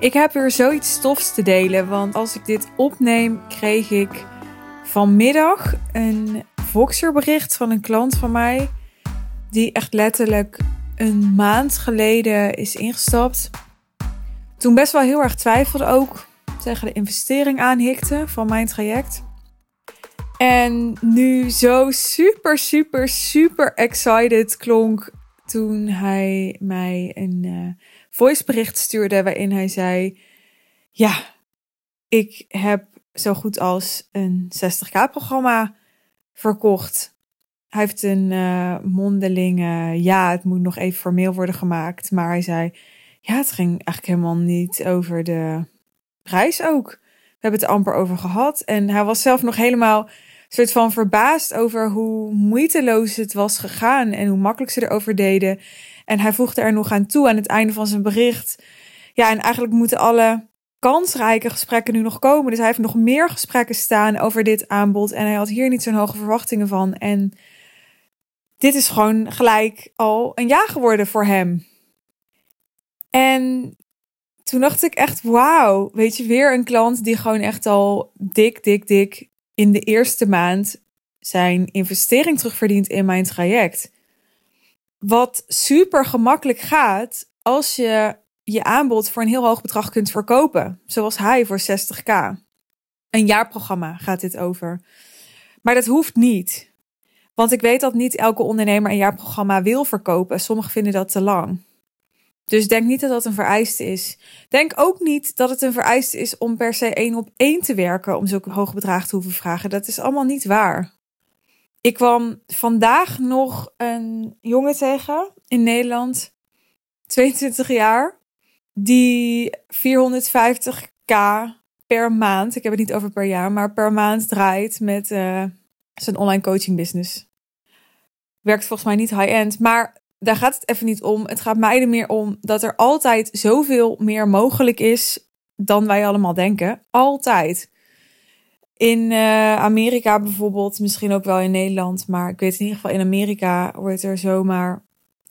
Ik heb weer zoiets stofs te delen, want als ik dit opneem, kreeg ik vanmiddag een Voxerbericht van een klant van mij, die echt letterlijk een maand geleden is ingestapt. Toen best wel heel erg twijfelde ook tegen de investering aanhikte van mijn traject. En nu zo super, super, super excited klonk toen hij mij een uh, voicebericht stuurde waarin hij zei: Ja, ik heb zo goed als een 60k-programma verkocht. Hij heeft een uh, mondelinge, ja, het moet nog even formeel worden gemaakt. Maar hij zei, ja, het ging eigenlijk helemaal niet over de prijs ook. We hebben het er amper over gehad. En hij was zelf nog helemaal soort van verbaasd over hoe moeiteloos het was gegaan en hoe makkelijk ze erover deden. En hij voegde er nog aan toe aan het einde van zijn bericht. Ja, en eigenlijk moeten alle kansrijke gesprekken nu nog komen. Dus hij heeft nog meer gesprekken staan over dit aanbod. En hij had hier niet zo'n hoge verwachtingen van. En dit is gewoon gelijk al een ja geworden voor hem. En toen dacht ik echt, wauw, weet je, weer een klant die gewoon echt al dik, dik, dik in de eerste maand zijn investering terugverdient in mijn traject. Wat super gemakkelijk gaat als je je aanbod voor een heel hoog bedrag kunt verkopen. Zoals hij voor 60k. Een jaarprogramma gaat dit over. Maar dat hoeft niet. Want ik weet dat niet elke ondernemer een jaarprogramma wil verkopen. Sommigen vinden dat te lang. Dus denk niet dat dat een vereiste is. Denk ook niet dat het een vereiste is om per se één op één te werken om zulke hoge bedragen te hoeven vragen. Dat is allemaal niet waar. Ik kwam vandaag nog een jongen tegen in Nederland, 22 jaar die 450k per maand, ik heb het niet over per jaar, maar per maand draait met uh, zijn online coaching business. Werkt volgens mij niet high-end, maar daar gaat het even niet om. Het gaat mij er meer om dat er altijd zoveel meer mogelijk is dan wij allemaal denken. Altijd. In uh, Amerika bijvoorbeeld, misschien ook wel in Nederland, maar ik weet in ieder geval in Amerika wordt er zomaar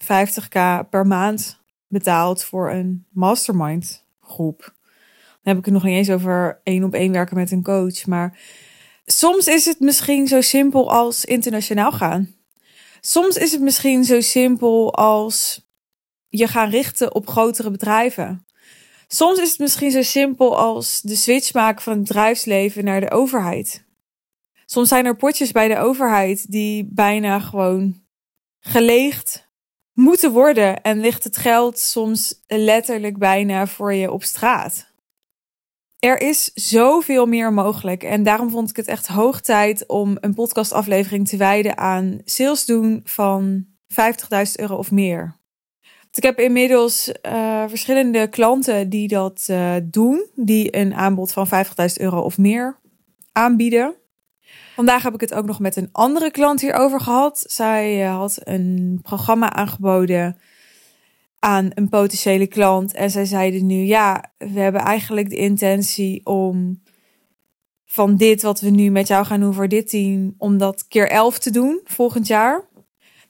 50k per maand betaald voor een mastermind groep. Dan heb ik het nog niet eens over één op één werken met een coach. Maar soms is het misschien zo simpel als internationaal gaan. Soms is het misschien zo simpel als je gaan richten op grotere bedrijven. Soms is het misschien zo simpel als de switch maken van het bedrijfsleven naar de overheid. Soms zijn er potjes bij de overheid die bijna gewoon geleegd moeten worden en ligt het geld soms letterlijk bijna voor je op straat. Er is zoveel meer mogelijk en daarom vond ik het echt hoog tijd om een podcastaflevering te wijden aan sales doen van 50.000 euro of meer. Ik heb inmiddels uh, verschillende klanten die dat uh, doen, die een aanbod van 50.000 euro of meer aanbieden. Vandaag heb ik het ook nog met een andere klant hierover gehad. Zij uh, had een programma aangeboden aan een potentiële klant. En zij zeiden nu: Ja, we hebben eigenlijk de intentie om van dit wat we nu met jou gaan doen voor dit team, om dat keer 11 te doen volgend jaar.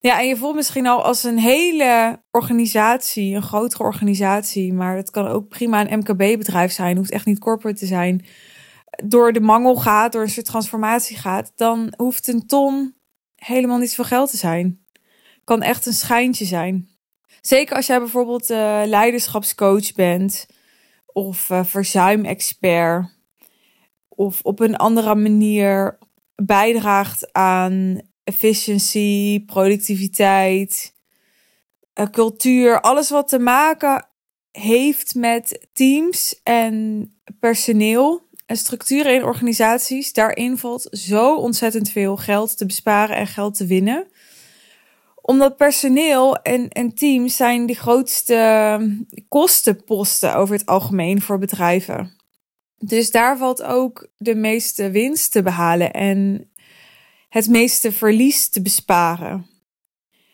Ja, en je voelt misschien al als een hele organisatie, een grotere organisatie, maar het kan ook prima een MKB-bedrijf zijn, hoeft echt niet corporate te zijn door de mangel gaat, door een soort transformatie gaat, dan hoeft een ton helemaal niet zoveel geld te zijn. Kan echt een schijntje zijn. Zeker als jij bijvoorbeeld uh, leiderschapscoach bent of uh, verzuimexpert of op een andere manier bijdraagt aan efficiëntie, productiviteit, uh, cultuur, alles wat te maken heeft met teams en personeel en structuren in organisaties, daarin valt zo ontzettend veel geld te besparen en geld te winnen. Omdat personeel en, en teams zijn de grootste kostenposten over het algemeen voor bedrijven. Dus daar valt ook de meeste winst te behalen en het meeste verlies te besparen.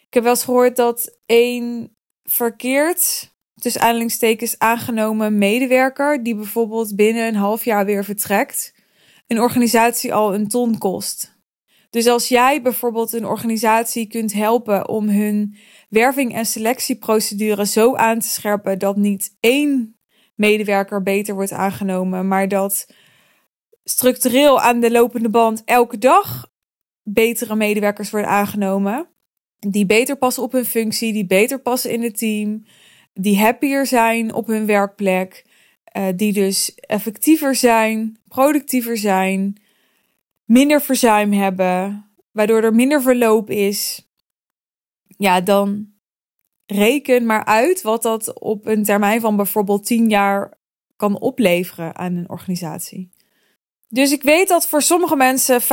Ik heb wel eens gehoord dat één verkeerd dus aanhalingstekens aangenomen medewerker die bijvoorbeeld binnen een half jaar weer vertrekt, een organisatie al een ton kost. Dus als jij bijvoorbeeld een organisatie kunt helpen om hun werving- en selectieprocedure zo aan te scherpen dat niet één medewerker beter wordt aangenomen, maar dat structureel aan de lopende band elke dag betere medewerkers worden aangenomen. Die beter passen op hun functie, die beter passen in het team, die happier zijn op hun werkplek, uh, die dus effectiever zijn, productiever zijn, minder verzuim hebben, waardoor er minder verloop is. Ja, dan reken maar uit wat dat op een termijn van bijvoorbeeld 10 jaar kan opleveren aan een organisatie. Dus ik weet dat voor sommige mensen 50.000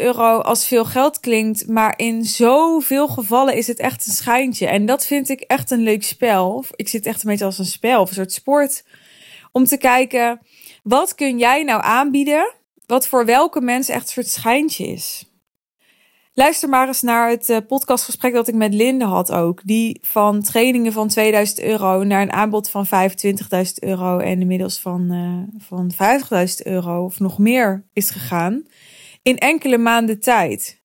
euro als veel geld klinkt, maar in zoveel gevallen is het echt een schijntje. En dat vind ik echt een leuk spel. Ik zit echt een beetje als een spel of een soort sport. Om te kijken, wat kun jij nou aanbieden, wat voor welke mensen echt een soort schijntje is. Luister maar eens naar het eh, podcastgesprek dat ik met Linde had ook. Die van trainingen van 2000 euro naar een aanbod van 25.000 euro en inmiddels van, uh, van 50.000 euro of nog meer is gegaan. In enkele maanden tijd.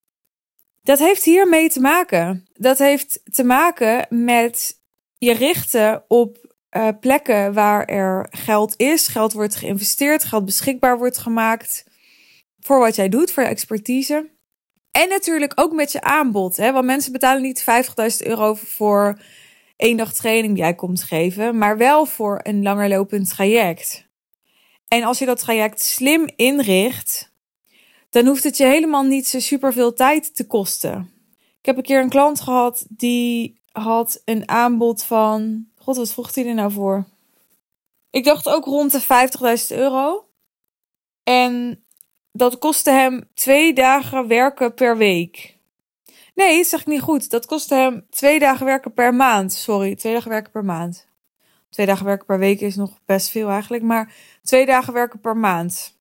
Dat heeft hiermee te maken. Dat heeft te maken met je richten op uh, plekken waar er geld is, geld wordt geïnvesteerd, geld beschikbaar wordt gemaakt voor wat jij doet, voor je expertise. En natuurlijk ook met je aanbod. Hè? Want mensen betalen niet 50.000 euro voor één dag training die jij komt geven, maar wel voor een langerlopend traject. En als je dat traject slim inricht, dan hoeft het je helemaal niet zo super veel tijd te kosten. Ik heb een keer een klant gehad die had een aanbod van. God, wat vroeg hij er nou voor? Ik dacht ook rond de 50.000 euro. En dat kostte hem twee dagen werken per week. Nee, dat zeg ik niet goed. Dat kostte hem twee dagen werken per maand. Sorry, twee dagen werken per maand. Twee dagen werken per week is nog best veel eigenlijk. Maar twee dagen werken per maand.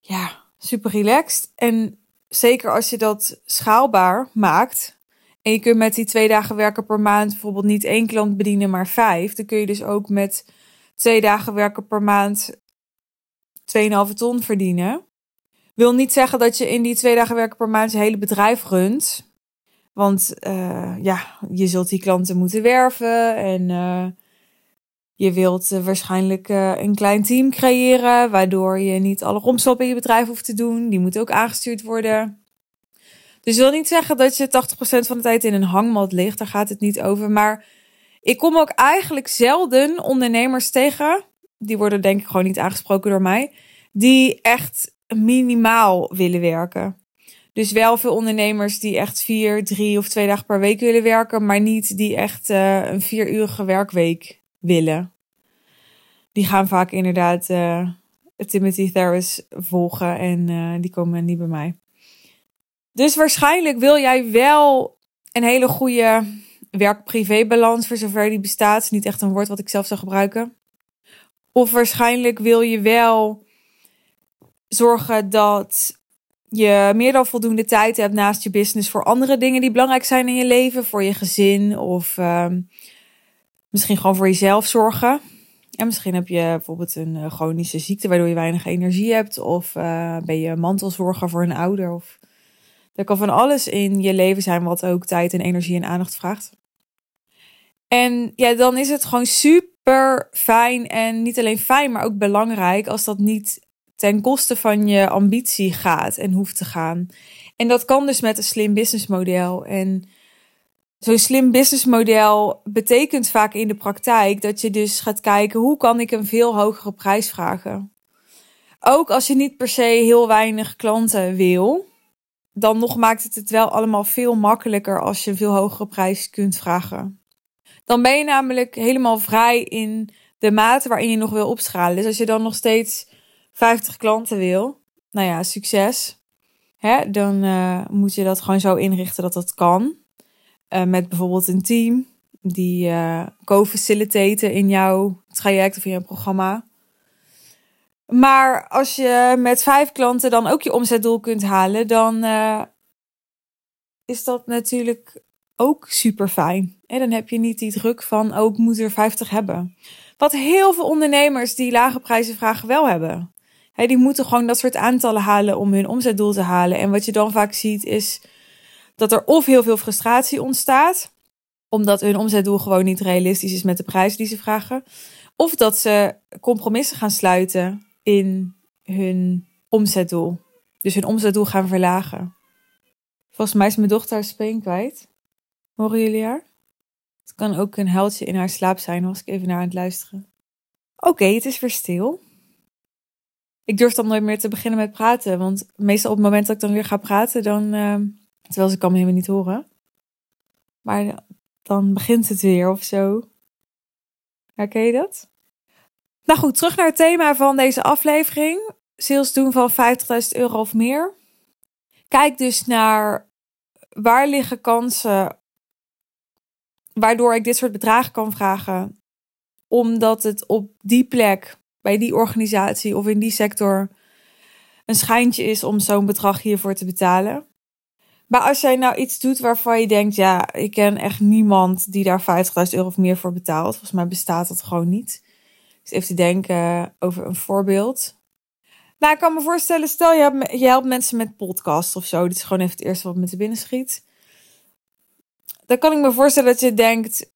Ja, super relaxed. En zeker als je dat schaalbaar maakt. En je kunt met die twee dagen werken per maand bijvoorbeeld niet één klant bedienen, maar vijf. Dan kun je dus ook met twee dagen werken per maand 2,5 ton verdienen. Wil niet zeggen dat je in die twee dagen werken per maand je hele bedrijf runt. Want uh, ja, je zult die klanten moeten werven en uh, je wilt uh, waarschijnlijk een klein team creëren, waardoor je niet alle romslop in je bedrijf hoeft te doen. Die moeten ook aangestuurd worden. Dus wil niet zeggen dat je 80% van de tijd in een hangmat ligt, daar gaat het niet over. Maar ik kom ook eigenlijk zelden ondernemers tegen, die worden denk ik gewoon niet aangesproken door mij, die echt minimaal willen werken. Dus wel veel ondernemers die echt vier, drie of twee dagen per week willen werken, maar niet die echt uh, een vierurige werkweek willen. Die gaan vaak inderdaad uh, Timothy Ferris volgen en uh, die komen niet bij mij. Dus waarschijnlijk wil jij wel een hele goede werk-privé-balans, voor zover die bestaat. Niet echt een woord wat ik zelf zou gebruiken. Of waarschijnlijk wil je wel zorgen dat je meer dan voldoende tijd hebt naast je business voor andere dingen die belangrijk zijn in je leven, voor je gezin of um, misschien gewoon voor jezelf zorgen. En misschien heb je bijvoorbeeld een uh, chronische ziekte waardoor je weinig energie hebt, of uh, ben je mantelzorger voor een ouder. Of er kan van alles in je leven zijn wat ook tijd en energie en aandacht vraagt. En ja, dan is het gewoon super fijn en niet alleen fijn, maar ook belangrijk als dat niet ten koste van je ambitie gaat en hoeft te gaan. En dat kan dus met een slim businessmodel. En zo'n slim businessmodel betekent vaak in de praktijk dat je dus gaat kijken hoe kan ik een veel hogere prijs vragen. Ook als je niet per se heel weinig klanten wil, dan nog maakt het het wel allemaal veel makkelijker als je een veel hogere prijs kunt vragen. Dan ben je namelijk helemaal vrij in de mate waarin je nog wil opschalen. Dus als je dan nog steeds 50 klanten wil, nou ja, succes. Hè, dan uh, moet je dat gewoon zo inrichten dat dat kan. Uh, met bijvoorbeeld een team die uh, co-facilitaten in jouw traject of in jouw programma. Maar als je met vijf klanten dan ook je omzetdoel kunt halen, dan is dat natuurlijk ook super fijn. En dan heb je niet die druk van, ook oh, moet er 50 hebben. Wat heel veel ondernemers die lage prijzen vragen wel hebben die moeten gewoon dat soort aantallen halen om hun omzetdoel te halen. En wat je dan vaak ziet is dat er of heel veel frustratie ontstaat, omdat hun omzetdoel gewoon niet realistisch is met de prijs die ze vragen. Of dat ze compromissen gaan sluiten in hun omzetdoel. Dus hun omzetdoel gaan verlagen. Volgens mij is mijn dochter haar speen kwijt. Horen jullie haar? Het kan ook een huiltje in haar slaap zijn, was ik even naar aan het luisteren. Oké, het is weer stil. Ik durf dan nooit meer te beginnen met praten, want meestal op het moment dat ik dan weer ga praten, dan, uh, terwijl ze kan me helemaal niet horen. Maar dan begint het weer of zo. Herken je dat? Nou goed, terug naar het thema van deze aflevering. Sales doen van 50.000 euro of meer. Kijk dus naar waar liggen kansen waardoor ik dit soort bedragen kan vragen. Omdat het op die plek, bij die organisatie of in die sector een schijntje is om zo'n bedrag hiervoor te betalen. Maar als jij nou iets doet waarvan je denkt, ja, ik ken echt niemand die daar 50.000 euro of meer voor betaalt. Volgens mij bestaat dat gewoon niet. Dus even te denken over een voorbeeld. Nou, ik kan me voorstellen, stel je, je helpt mensen met podcast of zo. Dit is gewoon even het eerste wat me te binnen schiet. Dan kan ik me voorstellen dat je denkt,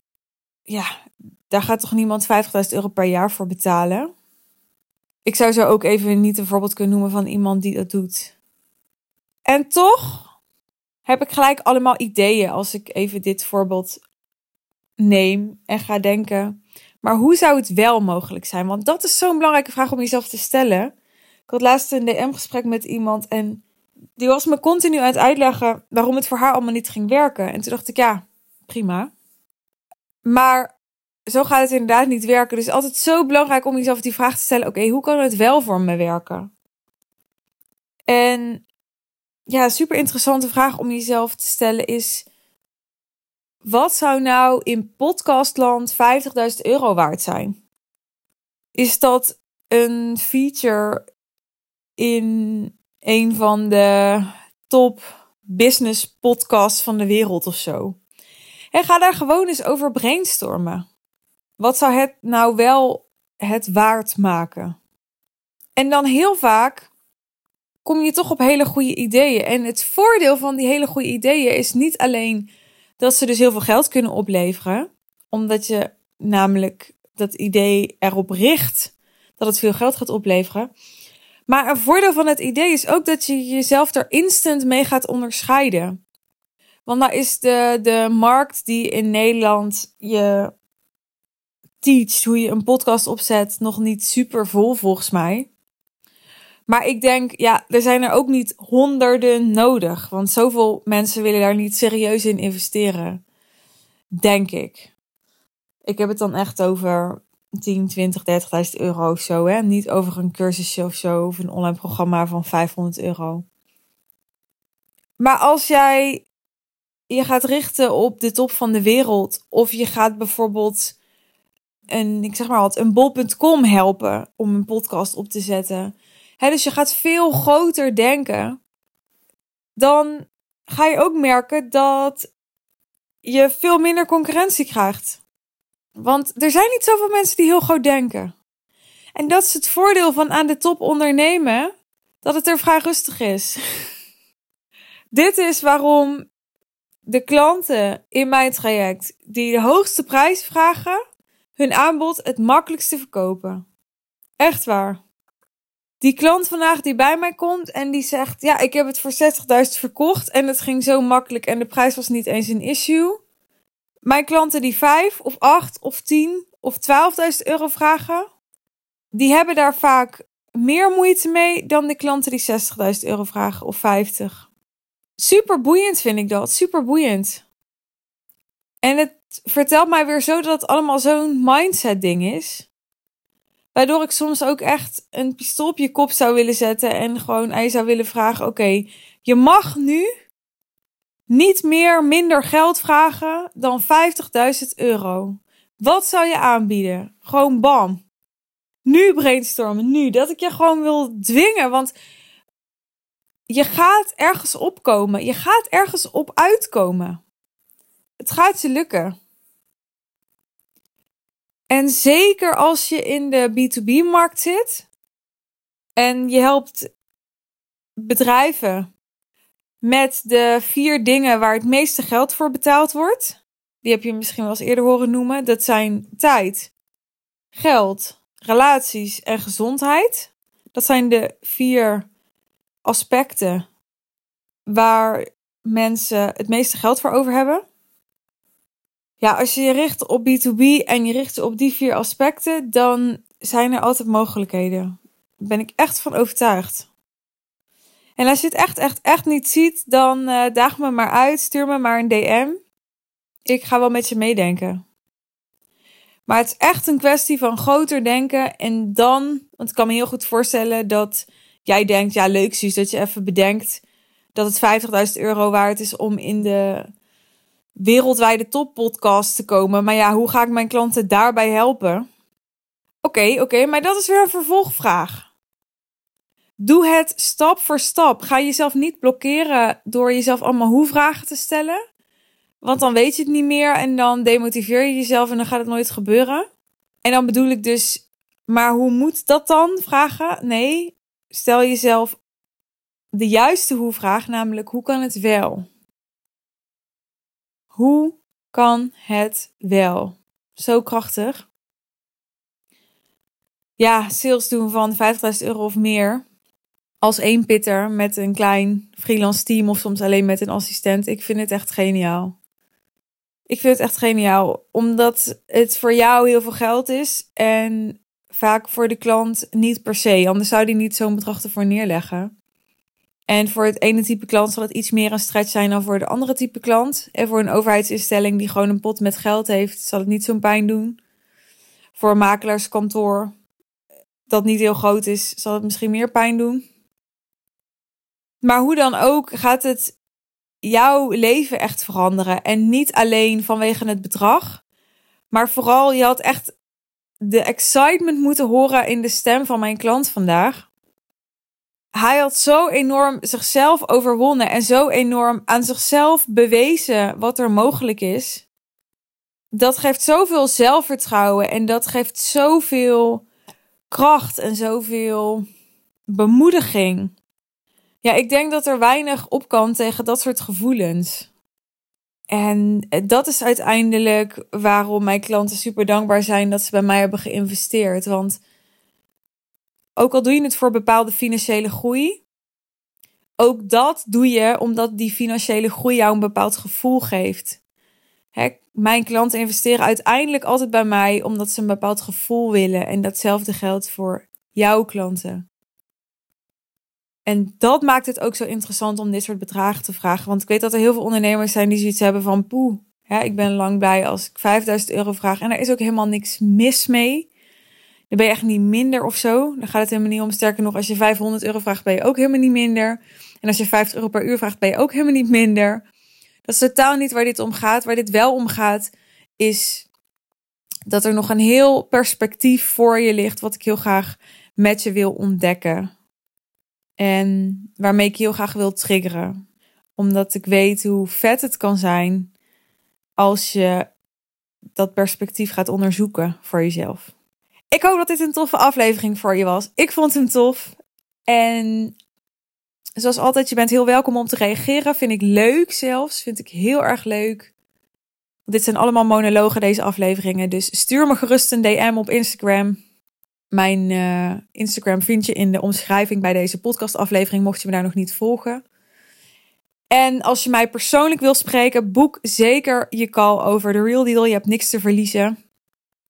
ja, daar gaat toch niemand 50.000 euro per jaar voor betalen? Ik zou zo ook even niet een voorbeeld kunnen noemen van iemand die dat doet. En toch heb ik gelijk allemaal ideeën als ik even dit voorbeeld neem en ga denken. Maar hoe zou het wel mogelijk zijn? Want dat is zo'n belangrijke vraag om jezelf te stellen. Ik had laatst een DM-gesprek met iemand en die was me continu aan het uitleggen waarom het voor haar allemaal niet ging werken. En toen dacht ik, ja, prima. Maar zo gaat het inderdaad niet werken. Dus altijd zo belangrijk om jezelf die vraag te stellen: oké, hoe kan het wel voor me werken? En ja, super interessante vraag om jezelf te stellen is: wat zou nou in podcastland 50.000 euro waard zijn? Is dat een feature in een van de top business podcasts van de wereld of zo? En ga daar gewoon eens over brainstormen. Wat zou het nou wel het waard maken? En dan heel vaak kom je toch op hele goede ideeën. En het voordeel van die hele goede ideeën is niet alleen dat ze dus heel veel geld kunnen opleveren, omdat je namelijk dat idee erop richt dat het veel geld gaat opleveren. Maar een voordeel van het idee is ook dat je jezelf er instant mee gaat onderscheiden. Want nou is de, de markt die in Nederland je hoe je een podcast opzet nog niet super vol volgens mij. Maar ik denk, ja, er zijn er ook niet honderden nodig. Want zoveel mensen willen daar niet serieus in investeren. Denk ik. Ik heb het dan echt over 10, 20, 30.000 euro of zo. Hè? Niet over een cursusje of zo. Of een online programma van 500 euro. Maar als jij je gaat richten op de top van de wereld. Of je gaat bijvoorbeeld een, ik zeg maar wat, een bol.com helpen om een podcast op te zetten dus je gaat veel groter denken. Dan ga je ook merken dat je veel minder concurrentie krijgt. Want er zijn niet zoveel mensen die heel groot denken. En dat is het voordeel van aan de top ondernemen, dat het er vrij rustig is. Dit is waarom de klanten in mijn traject die de hoogste prijs vragen, hun aanbod het makkelijkste verkopen. Echt waar die klant vandaag die bij mij komt en die zegt: Ja, ik heb het voor 60.000 verkocht en het ging zo makkelijk en de prijs was niet eens een issue. Mijn klanten die 5 of 8 of 10 of 12.000 euro vragen, die hebben daar vaak meer moeite mee dan de klanten die 60.000 euro vragen of 50. Super boeiend vind ik dat, super boeiend. En het vertelt mij weer zo dat het allemaal zo'n mindset ding is. Waardoor ik soms ook echt een pistool op je kop zou willen zetten en gewoon hij zou willen vragen: Oké, je mag nu niet meer minder geld vragen dan 50.000 euro. Wat zou je aanbieden? Gewoon bam. Nu brainstormen, nu. Dat ik je gewoon wil dwingen, want je gaat ergens opkomen. Je gaat ergens op uitkomen. Het gaat je lukken. En zeker als je in de B2B-markt zit en je helpt bedrijven met de vier dingen waar het meeste geld voor betaald wordt. Die heb je misschien wel eens eerder horen noemen. Dat zijn tijd, geld, relaties en gezondheid. Dat zijn de vier aspecten waar mensen het meeste geld voor over hebben. Ja, als je je richt op B2B en je richt je op die vier aspecten, dan zijn er altijd mogelijkheden. Daar ben ik echt van overtuigd. En als je het echt, echt, echt niet ziet, dan uh, daag me maar uit. Stuur me maar een DM. Ik ga wel met je meedenken. Maar het is echt een kwestie van groter denken. En dan, want ik kan me heel goed voorstellen dat jij denkt, ja leuk zie dat je even bedenkt dat het 50.000 euro waard is om in de wereldwijde toppodcast te komen. Maar ja, hoe ga ik mijn klanten daarbij helpen? Oké, oké, maar dat is weer een vervolgvraag. Doe het stap voor stap. Ga jezelf niet blokkeren door jezelf allemaal hoe-vragen te stellen. Want dan weet je het niet meer en dan demotiveer je jezelf en dan gaat het nooit gebeuren. En dan bedoel ik dus, maar hoe moet dat dan vragen? Nee, stel jezelf de juiste hoe-vraag, namelijk hoe kan het wel? Hoe kan het wel? Zo krachtig. Ja, sales doen van 50.000 euro of meer. Als één pitter met een klein freelance team of soms alleen met een assistent. Ik vind het echt geniaal. Ik vind het echt geniaal, omdat het voor jou heel veel geld is en vaak voor de klant niet per se. Anders zou die niet zo'n bedrag ervoor neerleggen. En voor het ene type klant zal het iets meer een stretch zijn dan voor de andere type klant. En voor een overheidsinstelling die gewoon een pot met geld heeft, zal het niet zo'n pijn doen. Voor een makelaarskantoor dat niet heel groot is, zal het misschien meer pijn doen. Maar hoe dan ook gaat het jouw leven echt veranderen. En niet alleen vanwege het bedrag, maar vooral je had echt de excitement moeten horen in de stem van mijn klant vandaag hij had zo enorm zichzelf overwonnen en zo enorm aan zichzelf bewezen wat er mogelijk is. Dat geeft zoveel zelfvertrouwen en dat geeft zoveel kracht en zoveel bemoediging. Ja, ik denk dat er weinig op kan tegen dat soort gevoelens. En dat is uiteindelijk waarom mijn klanten super dankbaar zijn dat ze bij mij hebben geïnvesteerd. Want ook al doe je het voor bepaalde financiële groei, ook dat doe je omdat die financiële groei jou een bepaald gevoel geeft. mijn klanten investeren uiteindelijk altijd bij mij omdat ze een bepaald gevoel willen. En datzelfde geldt voor jouw klanten. En dat maakt het ook zo interessant om dit soort bedragen te vragen. Want ik weet dat er heel veel ondernemers zijn die zoiets hebben van poeh. ik ben lang blij als ik 5000 euro vraag. En er is ook helemaal niks mis mee. Dan ben je echt niet minder of zo. Dan gaat het helemaal niet om. Sterker nog, als je 500 euro vraagt, ben je ook helemaal niet minder. En als je 50 euro per uur vraagt, ben je ook helemaal niet minder. Dat is totaal niet waar dit om gaat. Waar dit wel om gaat, is dat er nog een heel perspectief voor je ligt, wat ik heel graag met je wil ontdekken. En waarmee ik heel graag wil triggeren. Omdat ik weet hoe vet het kan zijn als je dat perspectief gaat onderzoeken voor jezelf. Ik hoop dat dit een toffe aflevering voor je was. Ik vond hem tof. En zoals altijd, je bent heel welkom om te reageren. Vind ik leuk zelfs. Vind ik heel erg leuk. Dit zijn allemaal monologen, deze afleveringen. Dus stuur me gerust een DM op Instagram. Mijn uh, Instagram vind je in de omschrijving bij deze podcastaflevering, mocht je me daar nog niet volgen. En als je mij persoonlijk wil spreken, boek zeker je call over de Real Deal. Je hebt niks te verliezen.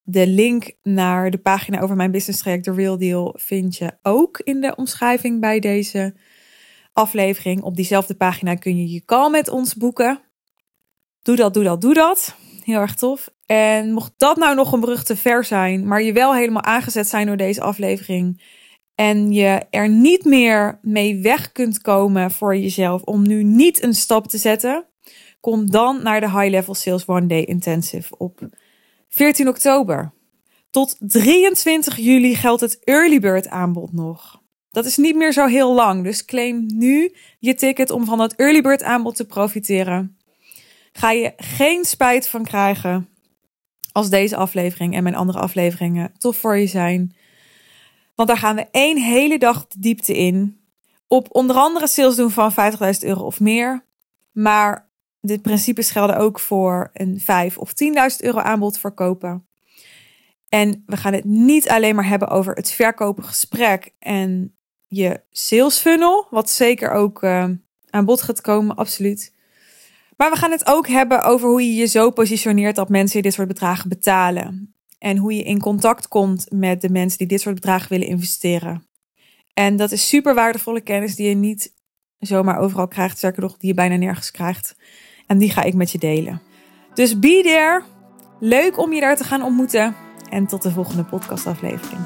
De link naar de pagina over mijn business traject, The Real Deal, vind je ook in de omschrijving bij deze aflevering. Op diezelfde pagina kun je je call met ons boeken. Doe dat, doe dat, doe dat. Heel erg tof. En mocht dat nou nog een brug te ver zijn, maar je wel helemaal aangezet zijn door deze aflevering en je er niet meer mee weg kunt komen voor jezelf om nu niet een stap te zetten, kom dan naar de High Level Sales One Day Intensive op 14 oktober. Tot 23 juli geldt het early bird aanbod nog. Dat is niet meer zo heel lang, dus claim nu je ticket om van dat early bird aanbod te profiteren. Ga je geen spijt van krijgen als deze aflevering en mijn andere afleveringen tof voor je zijn. Want daar gaan we één hele dag de diepte in. Op onder andere sales doen van 50.000 euro of meer. Maar dit principes gelden ook voor een 5 of 10.000 euro aanbod verkopen. En we gaan het niet alleen maar hebben over het verkopen gesprek en je sales funnel, wat zeker ook uh, aan bod gaat komen, absoluut. Maar we gaan het ook hebben over hoe je je zo positioneert dat mensen dit soort bedragen betalen. En hoe je in contact komt met de mensen die dit soort bedragen willen investeren. En dat is super waardevolle kennis die je niet zomaar overal krijgt, sterker nog, die je bijna nergens krijgt. En die ga ik met je delen. Dus be there. Leuk om je daar te gaan ontmoeten. En tot de volgende podcastaflevering.